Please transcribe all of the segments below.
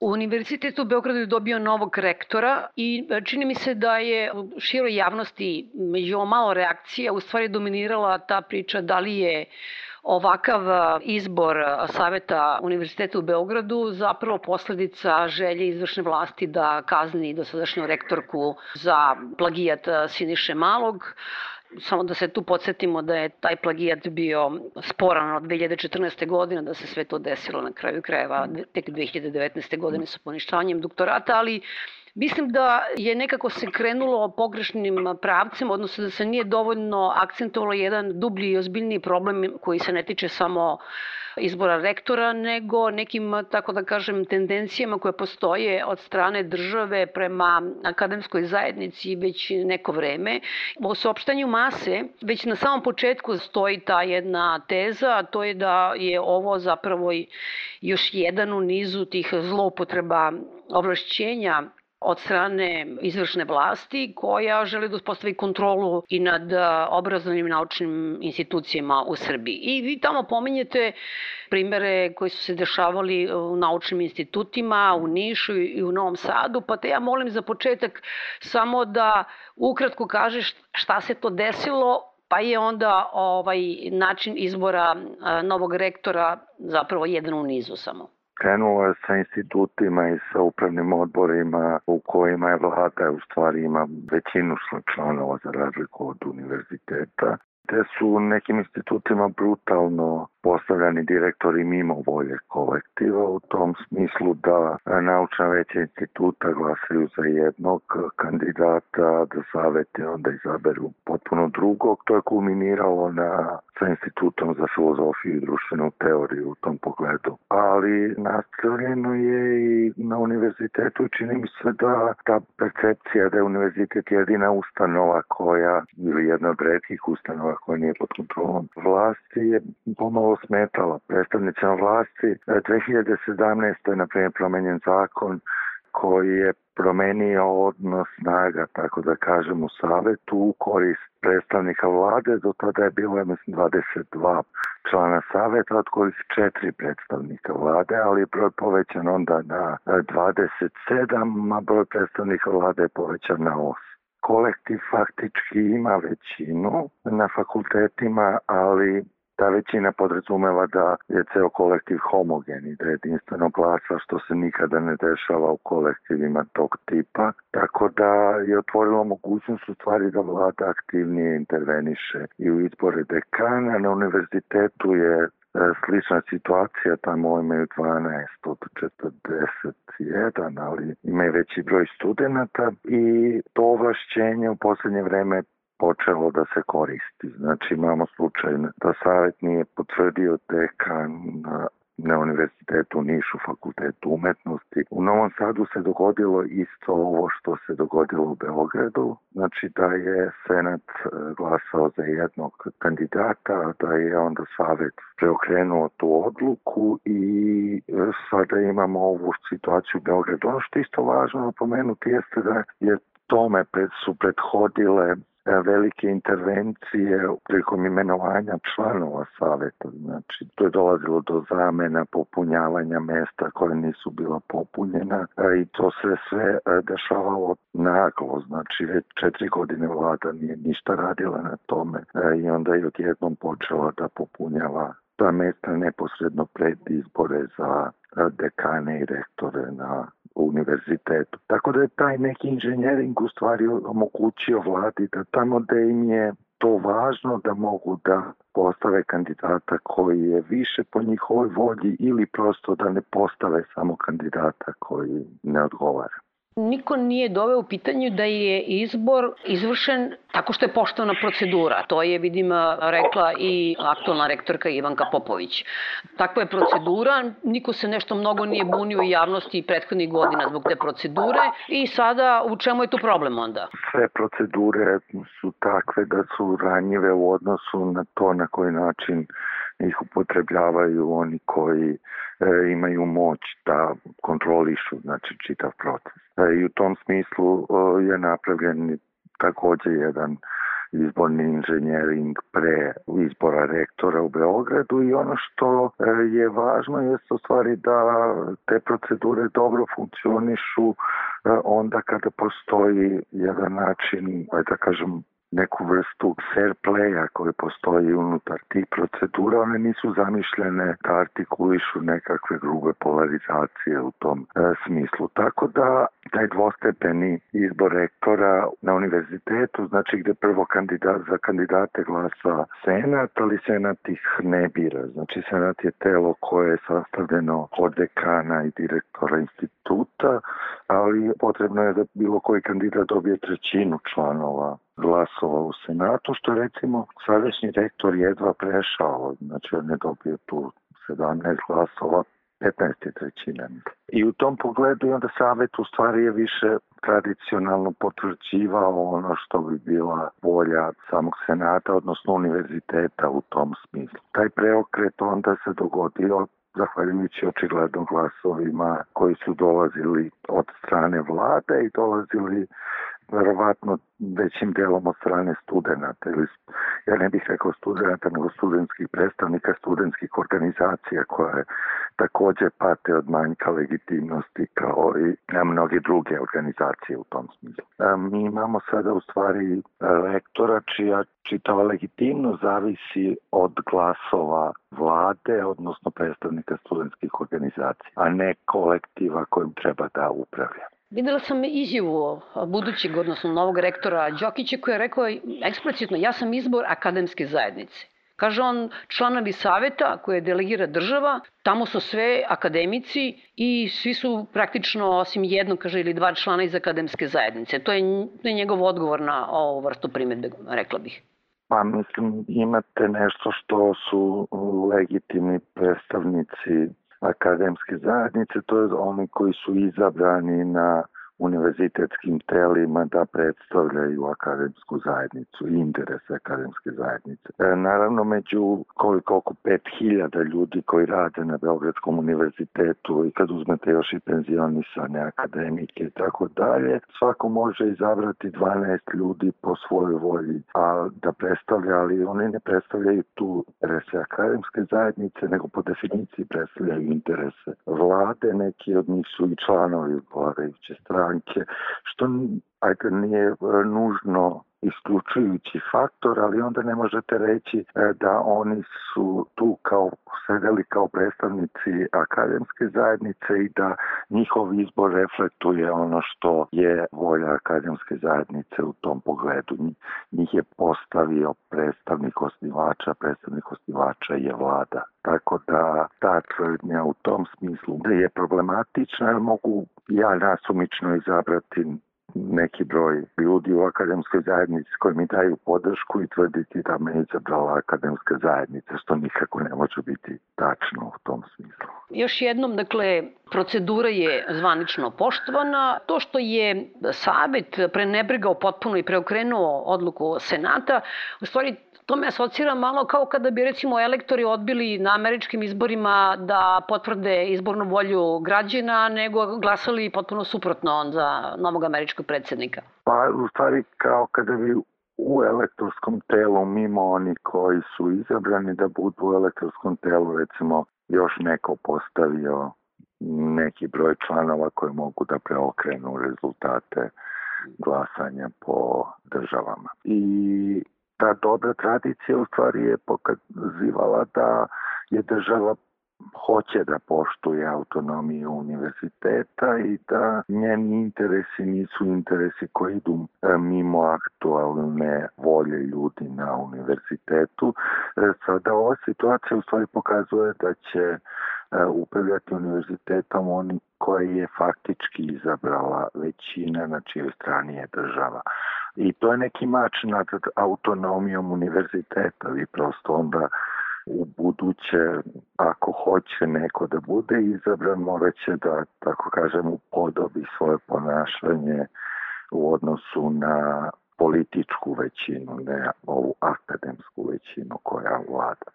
Univerzitet u Beogradu je dobio novog rektora i e, čini mi se da je u široj javnosti među malo reakcija u stvari dominirala ta priča da li je ovakav izbor Saveta Univerziteta u Beogradu zapravo posledica želje izvršne vlasti da kazni dosadašnju rektorku za plagijat Siniše Malog, Samo da se tu podsjetimo da je taj plagijat bio sporan od 2014. godine, da se sve to desilo na kraju krajeva, tek 2019. godine sa poništavanjem doktorata, ali Mislim da je nekako se krenulo pogrešnim pravcem, odnosno da se nije dovoljno akcentovalo jedan dublji i ozbiljniji problem koji se ne tiče samo izbora rektora, nego nekim, tako da kažem, tendencijama koje postoje od strane države prema akademskoj zajednici već neko vreme. U sopštanju mase već na samom početku stoji ta jedna teza, a to je da je ovo zapravo još jedan u nizu tih zloupotreba ovlašćenja od strane izvršne vlasti koja želi da uspostavi kontrolu i nad obrazovnim naučnim institucijama u Srbiji. I vi tamo pominjete primere koji su se dešavali u naučnim institutima u Nišu i u Novom Sadu, pa te ja molim za početak samo da ukratko kažeš šta se to desilo pa je onda ovaj način izbora novog rektora zapravo jedan u nizu samo. Krenulo je sa institutima i sa upravnim odborima u kojima je vlada u stvari ima većinu članova za razliku od univerziteta te su nekim institutima brutalno postavljani direktori mimo volje kolektiva u tom smislu da naučna veća instituta glasaju za jednog kandidata, da savete onda izaberu potpuno drugog. To je kulminiralo na sa institutom za filozofiju i društvenu teoriju u tom pogledu. Ali nastavljeno je i na univerzitetu čini mi se da ta percepcija da je univerzitet jedina ustanova koja, ili jedna od redkih ustanova koja nije pod kontrolom vlasti, je pomalo smetala predstavnicama vlasti. 2017. je, na primjer, promenjen zakon koji je promenio odnos snaga, tako da kažem, u savetu u korist predstavnika vlade. Do tada je bilo, mislim, 22 člana saveta, od kojih četiri predstavnika vlade, ali je broj povećan onda na 27, a broj predstavnika vlade je povećan na 8 kolektiv faktički ima većinu na fakultetima, ali ta većina podrazumeva da je ceo kolektiv homogen i da je jedinstveno glasa, što se nikada ne dešava u kolektivima tog tipa. Tako da je otvorilo mogućnost u stvari da vlada aktivnije interveniše i u izbore dekana. Na univerzitetu je slična situacija, tamo imaju 12 od 41, ali imaju veći broj studenta i to ovlašćenje u poslednje vreme počelo da se koristi. Znači imamo slučaj da savjet nije potvrdio dekan na univerzitetu u Nišu, fakultetu umetnosti. U Novom Sadu se dogodilo isto ovo što se dogodilo u Beogradu, znači da je Senat e, glasao za jednog kandidata, da je onda Savet preokrenuo tu odluku i e, sada imamo ovu situaciju u Beogradu. Ono što isto važno napomenuti jeste da je tome su prethodile velike intervencije prilikom imenovanja članova saveta. Znači, to je dolazilo do zamena, popunjavanja mesta koje nisu bila popunjena e, i to se sve e, dešavalo naglo. Znači, već četiri godine vlada nije ništa radila na tome i onda je odjednom počela da popunjava ta mesta neposredno pred izbore za dekane i rektore na univerzitetu. Tako da je taj neki inženjering u stvari omogućio vladi da tamo da im je to važno da mogu da postave kandidata koji je više po njihovoj volji ili prosto da ne postave samo kandidata koji ne odgovara niko nije doveo u pitanju da je izbor izvršen tako što je poštovana procedura. To je, vidim, rekla i aktualna rektorka Ivanka Popović. Takva je procedura, niko se nešto mnogo nije bunio u javnosti prethodnih godina zbog te procedure i sada u čemu je tu problem onda? Sve procedure su takve da su ranjive u odnosu na to na koji način ih upotrebljavaju oni koji e, imaju moć da kontrolišu znači čitav proces. E, I u tom smislu e, je napravljen takođe jedan izborni inženjering pre izbora rektora u Beogradu i ono što e, je važno je u stvari da te procedure dobro funkcionišu e, onda kada postoji jedan način, da kažem, neku vrstu fair playa koje postoji unutar tih procedura, one nisu zamišljene da artikulišu nekakve grube polarizacije u tom e, smislu. Tako da taj dvostepeni izbor rektora na univerzitetu, znači gde prvo kandidat, za kandidate glasa senat, ali senat ih ne bira. Znači senat je telo koje je sastavljeno od dekana i direktora instituta, ali potrebno je da bilo koji kandidat dobije trećinu članova glasova u Senatu, što recimo sadašnji rektor jedva prešao, znači on je dobio tu 17 glasova, 15 trećina. I u tom pogledu i onda savet u stvari je više tradicionalno potvrđivao ono što bi bila volja samog senata, odnosno univerziteta u tom smislu. Taj preokret onda se dogodio zahvaljujući očigledno glasovima koji su dolazili od strane vlade i dolazili verovatno većim delom od strane studenta ili ja ne bih rekao studenta nego studentskih predstavnika studentskih organizacija koje takođe pate od manjka legitimnosti kao i na mnoge druge organizacije u tom smislu. A, mi imamo sada u stvari lektora čija čitava legitimnost zavisi od glasova vlade, odnosno predstavnika studentskih organizacija, a ne kolektiva kojim treba da upravlja. Videla sam izjavu budućeg, odnosno novog rektora Đokića koji je rekao eksplicitno ja sam izbor akademske zajednice. Kaže on, članovi saveta koje delegira država, tamo su sve akademici i svi su praktično, osim jednog, kaže, ili dva člana iz akademske zajednice. To je, to je njegov odgovor na ovu vrstu primetbe, rekla bih. Pa mislim, imate nešto što su legitimni predstavnici akademske zajednice, to je oni koji su izabrani na univerzitetskim telima da predstavljaju akademsku zajednicu i interese akademske zajednice. E, naravno, među koliko oko 5000 ljudi koji rade na Beogradskom univerzitetu i kad uzmete još i penzionisane akademike i tako dalje, svako može izabrati 12 ljudi po svojoj volji, a da predstavlja, ali oni ne predstavljaju tu interese akademske zajednice, nego po definiciji predstavljaju interese vlade, neki od njih su i članovi vladajuće strane banke, što ajde, nije e, nužno isključujući faktor, ali onda ne možete reći e, da oni su tu kao sedeli kao predstavnici akademske zajednice i da njihov izbor reflektuje ono što je volja akademske zajednice u tom pogledu. Njih je postavio predstavnik osnivača, predstavnik osnivača je vlada. Tako da ta tvrdnja u tom smislu da je problematična, mogu ja nasumično izabrati neki broj ljudi u akademskoj zajednici koji mi daju podršku i tvrditi da me izabrala akademska zajednica, što nikako ne može biti tačno u tom smislu. Još jednom, dakle, procedura je zvanično poštovana. To što je Savet prenebrigao potpuno i preokrenuo odluku Senata, u stvari To me asocira malo kao kada bi recimo elektori odbili na američkim izborima da potvrde izbornu volju građana, nego glasali potpuno suprotno za novog američkog predsednika. Pa u stvari kao kada bi u elektorskom telu mimo oni koji su izabrani da budu u elektorskom telu recimo još neko postavio neki broj članova koji mogu da preokrenu rezultate glasanja po državama. I ta dobra tradicija u stvari je pokazivala da je država hoće da poštuje autonomiju univerziteta i da njeni interesi nisu interesi koji idu e, mimo aktualne volje ljudi na univerzitetu. E, sada ova situacija u stvari pokazuje da će e, upravljati univerzitetom oni koji je faktički izabrala većina na čijoj strani je država. I to je neki mač nad autonomijom univerziteta. Vi prosto onda u buduće, ako hoće neko da bude izabran, morat će da, tako kažem, upodobi svoje ponašanje u odnosu na političku većinu, ne ovu akademsku većinu koja vlada.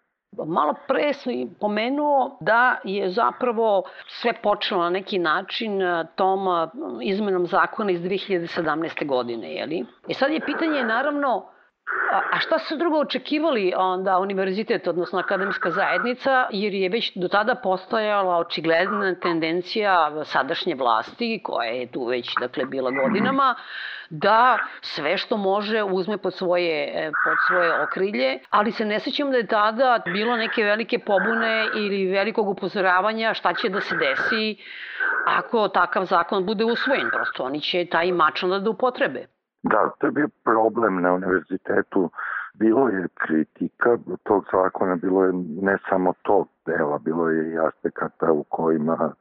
Malo pre i pomenuo da je zapravo sve počelo na neki način e, tom e, izmenom zakona iz 2017. godine, jeli? I sad je pitanje naravno A šta su drugo očekivali onda univerzitet, odnosno akademska zajednica, jer je već do tada postojala očigledna tendencija sadašnje vlasti, koja je tu već dakle, bila godinama, da sve što može uzme pod svoje, e, pod svoje okrilje, ali se ne sećam da je tada bilo neke velike pobune ili velikog upozoravanja šta će da se desi ako takav zakon bude usvojen. Prosto oni će taj mač onda da upotrebe. Da, to je bio problem na univerzitetu. Bilo je kritika tog zakona, bilo je ne samo to dela, bilo je i aspekata u kojima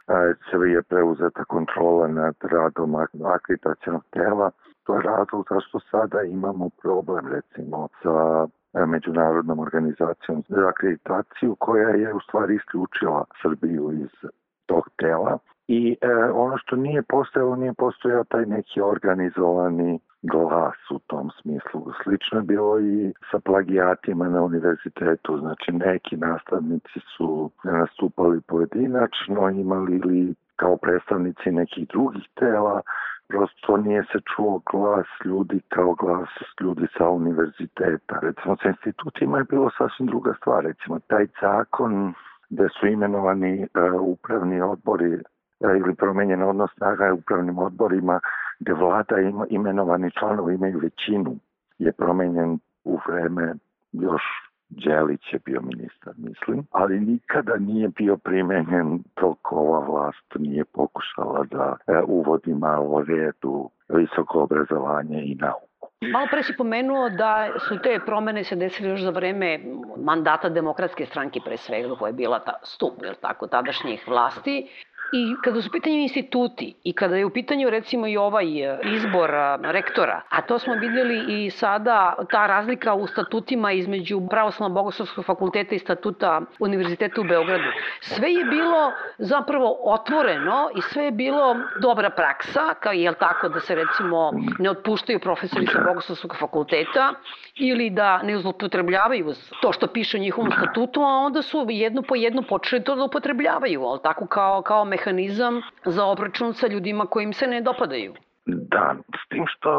će je preuzeta kontrola nad radom akreditacijalnog tela. To je razlog zašto sada imamo problem recimo sa međunarodnom organizacijom za akreditaciju koja je u stvari isključila Srbiju iz tog tela i e, ono što nije postojalo, nije postojao taj neki organizovani glas u tom smislu. Slično je bilo i sa plagijatima na univerzitetu, znači neki nastavnici su nastupali pojedinačno, imali ili kao predstavnici nekih drugih tela, prosto nije se čuo glas ljudi kao glas ljudi sa univerziteta. Recimo sa institutima je bilo sasvim druga stvar. Recimo taj zakon gde su imenovani uh, upravni odbori ili promenjen odnos snaga upravnim odborima gde vlada ima, imenovani članovi imaju većinu je promenjen u vreme još Đelić je bio ministar, mislim, ali nikada nije bio primenjen dok ova vlast nije pokušala da e, uvodi malo redu visoko obrazovanje i nauku. Malo pre si pomenuo da su te promene se desile još za vreme mandata demokratske stranke pre svega koja je bila ta stup, je tako, tadašnjih vlasti. I kada su u pitanju instituti i kada je u pitanju recimo i ovaj e, izbor e, rektora, a to smo videli i sada ta razlika u statutima između Pravoslavno bogoslovskog fakulteta i statuta Univerziteta u Beogradu. Sve je bilo zapravo otvoreno i sve je bilo dobra praksa, kao je tako da se recimo ne otpuštaju profesori sa bogoslovskog fakulteta ili da ne uzlopotrebljavaju to što piše u njihovom statutu, a onda su jedno po jedno počeli to da upotrebljavaju, ali tako kao, kao mehanizam mehanizam za obračun sa ljudima kojim se ne dopadaju. Da, s tim što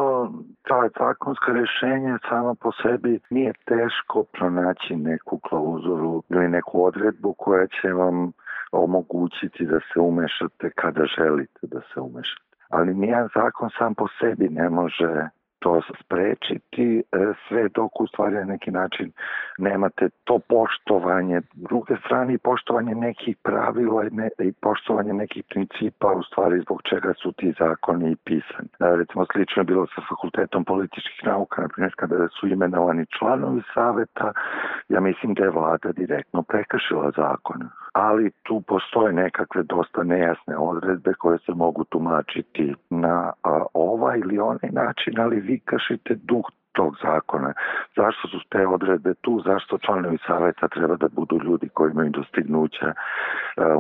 ta zakonska rešenja sama po sebi nije teško pronaći neku klauzuru ili neku odredbu koja će vam omogućiti da se umešate kada želite da se umešate. Ali nijedan zakon sam po sebi ne može to sprečiti, e, sve dok u stvari na neki način nemate to poštovanje. Druge strane, poštovanje nekih pravila i, ne, i poštovanje nekih principa u stvari zbog čega su ti zakoni i pisani. E, recimo, slično je bilo sa fakultetom političkih nauka, na primjer, kada su imenovani članovi saveta, ja mislim da je vlada direktno prekršila zakon. Ali tu postoje nekakve dosta nejasne odredbe koje se mogu tumačiti na ovaj ili onaj način, ali vi vi kršite duh tog zakona. Zašto su te odredbe tu? Zašto članovi saveta treba da budu ljudi koji imaju dostignuća e,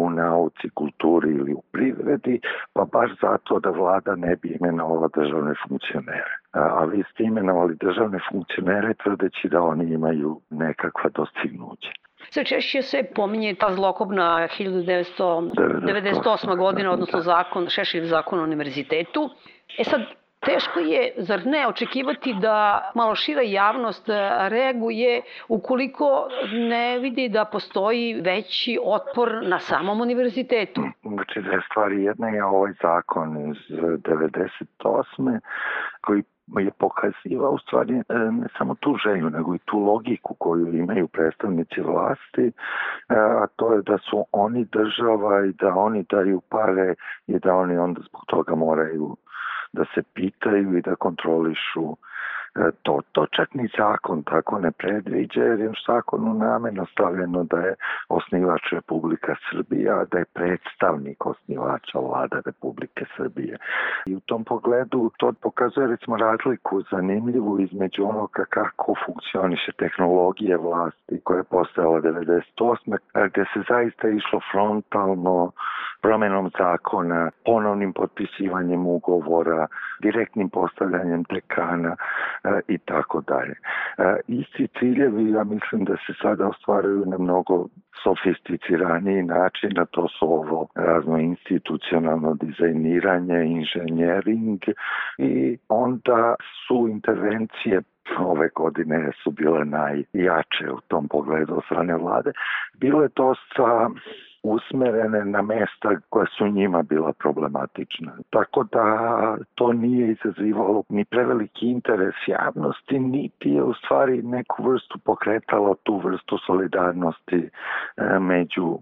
u nauci, kulturi ili u privredi? Pa baš zato da vlada ne bi imenovala državne funkcionere. E, a vi ste imenovali državne funkcionere tvrdeći da oni imaju nekakva dostignuća. Sve češće se pominje ta zlokobna 1998. godina, odnosno zakon, Šešilj zakon o univerzitetu. E sad, Teško je, zar ne, očekivati da malo šira javnost reaguje ukoliko ne vidi da postoji veći otpor na samom univerzitetu? Znači, dve stvari. Jedna je ovaj zakon iz 98. koji je pokazivao u stvari e, ne samo tu želju, nego i tu logiku koju imaju predstavnici vlasti, e, a to je da su oni država i da oni daju pare i da oni onda zbog toga moraju da se pitaju i da kontrolišu to. To čak ni zakon tako ne predviđa, jer je u zakonu nameno stavljeno da je osnivač Republika Srbija, da je predstavnik osnivača vlada Republike Srbije. I u tom pogledu to pokazuje recimo razliku zanimljivu između onoga kako funkcioniše tehnologije vlasti koja je postojala 98. gde se zaista išlo frontalno promenom zakona, ponovnim potpisivanjem ugovora, direktnim postavljanjem dekana e, i tako dalje. E, isti ciljevi, ja mislim da se sada ostvaraju na mnogo sofisticiraniji način, a to su ovo razno institucionalno dizajniranje, inženjering i onda su intervencije ove godine su bile najjače u tom pogledu od strane vlade. Bilo je dosta usmerene na mesta koja su njima bila problematična. Tako da to nije izazivalo ni preveliki interes javnosti, niti je u stvari neku vrstu pokretalo tu vrstu solidarnosti e, među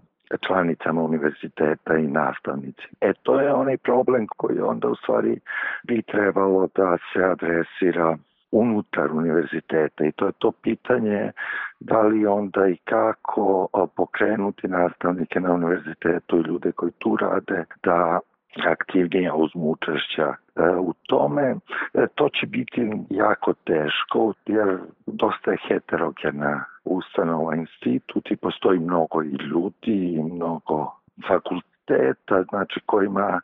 članicama univerziteta i nastavnici. E to je onaj problem koji onda u stvari bi trebalo da se adresira unutar univerziteta i to je to pitanje da li onda i kako pokrenuti nastavnike na univerzitetu i ljude koji tu rade da aktivnije uzmu učešća e, u tome. E, to će biti jako teško jer dosta je heterogena ustanova institut i postoji mnogo i ljudi i mnogo fakulteta, znači kojima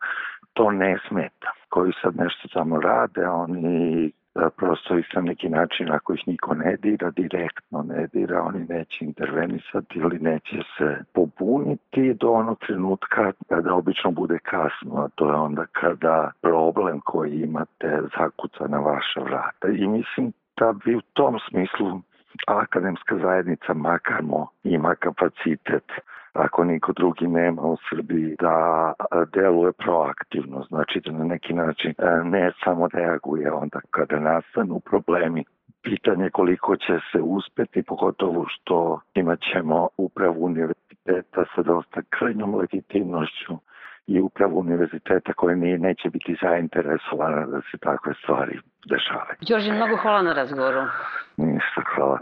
to ne smeta, koji sad nešto samo rade, oni prosto ih na neki način, ako ih niko ne dira, direktno ne dira, oni neće intervenisati ili neće se pobuniti do onog trenutka kada obično bude kasno, a to je onda kada problem koji imate zakuca na vaša vrata. I mislim da bi u tom smislu akademska zajednica makarmo ima kapacitet ako niko drugi nema u Srbiji da deluje proaktivno, znači da na neki način ne samo reaguje onda kada nastanu problemi pitanje koliko će se uspeti, pogotovo što imat ćemo upravu univerziteta sa dosta krajnjom legitimnošću i upravu univerziteta koja nije, neće biti zainteresovana da se takve stvari dešavaju. Đorđe, mnogo hvala na razgovoru. Ništa, hvala.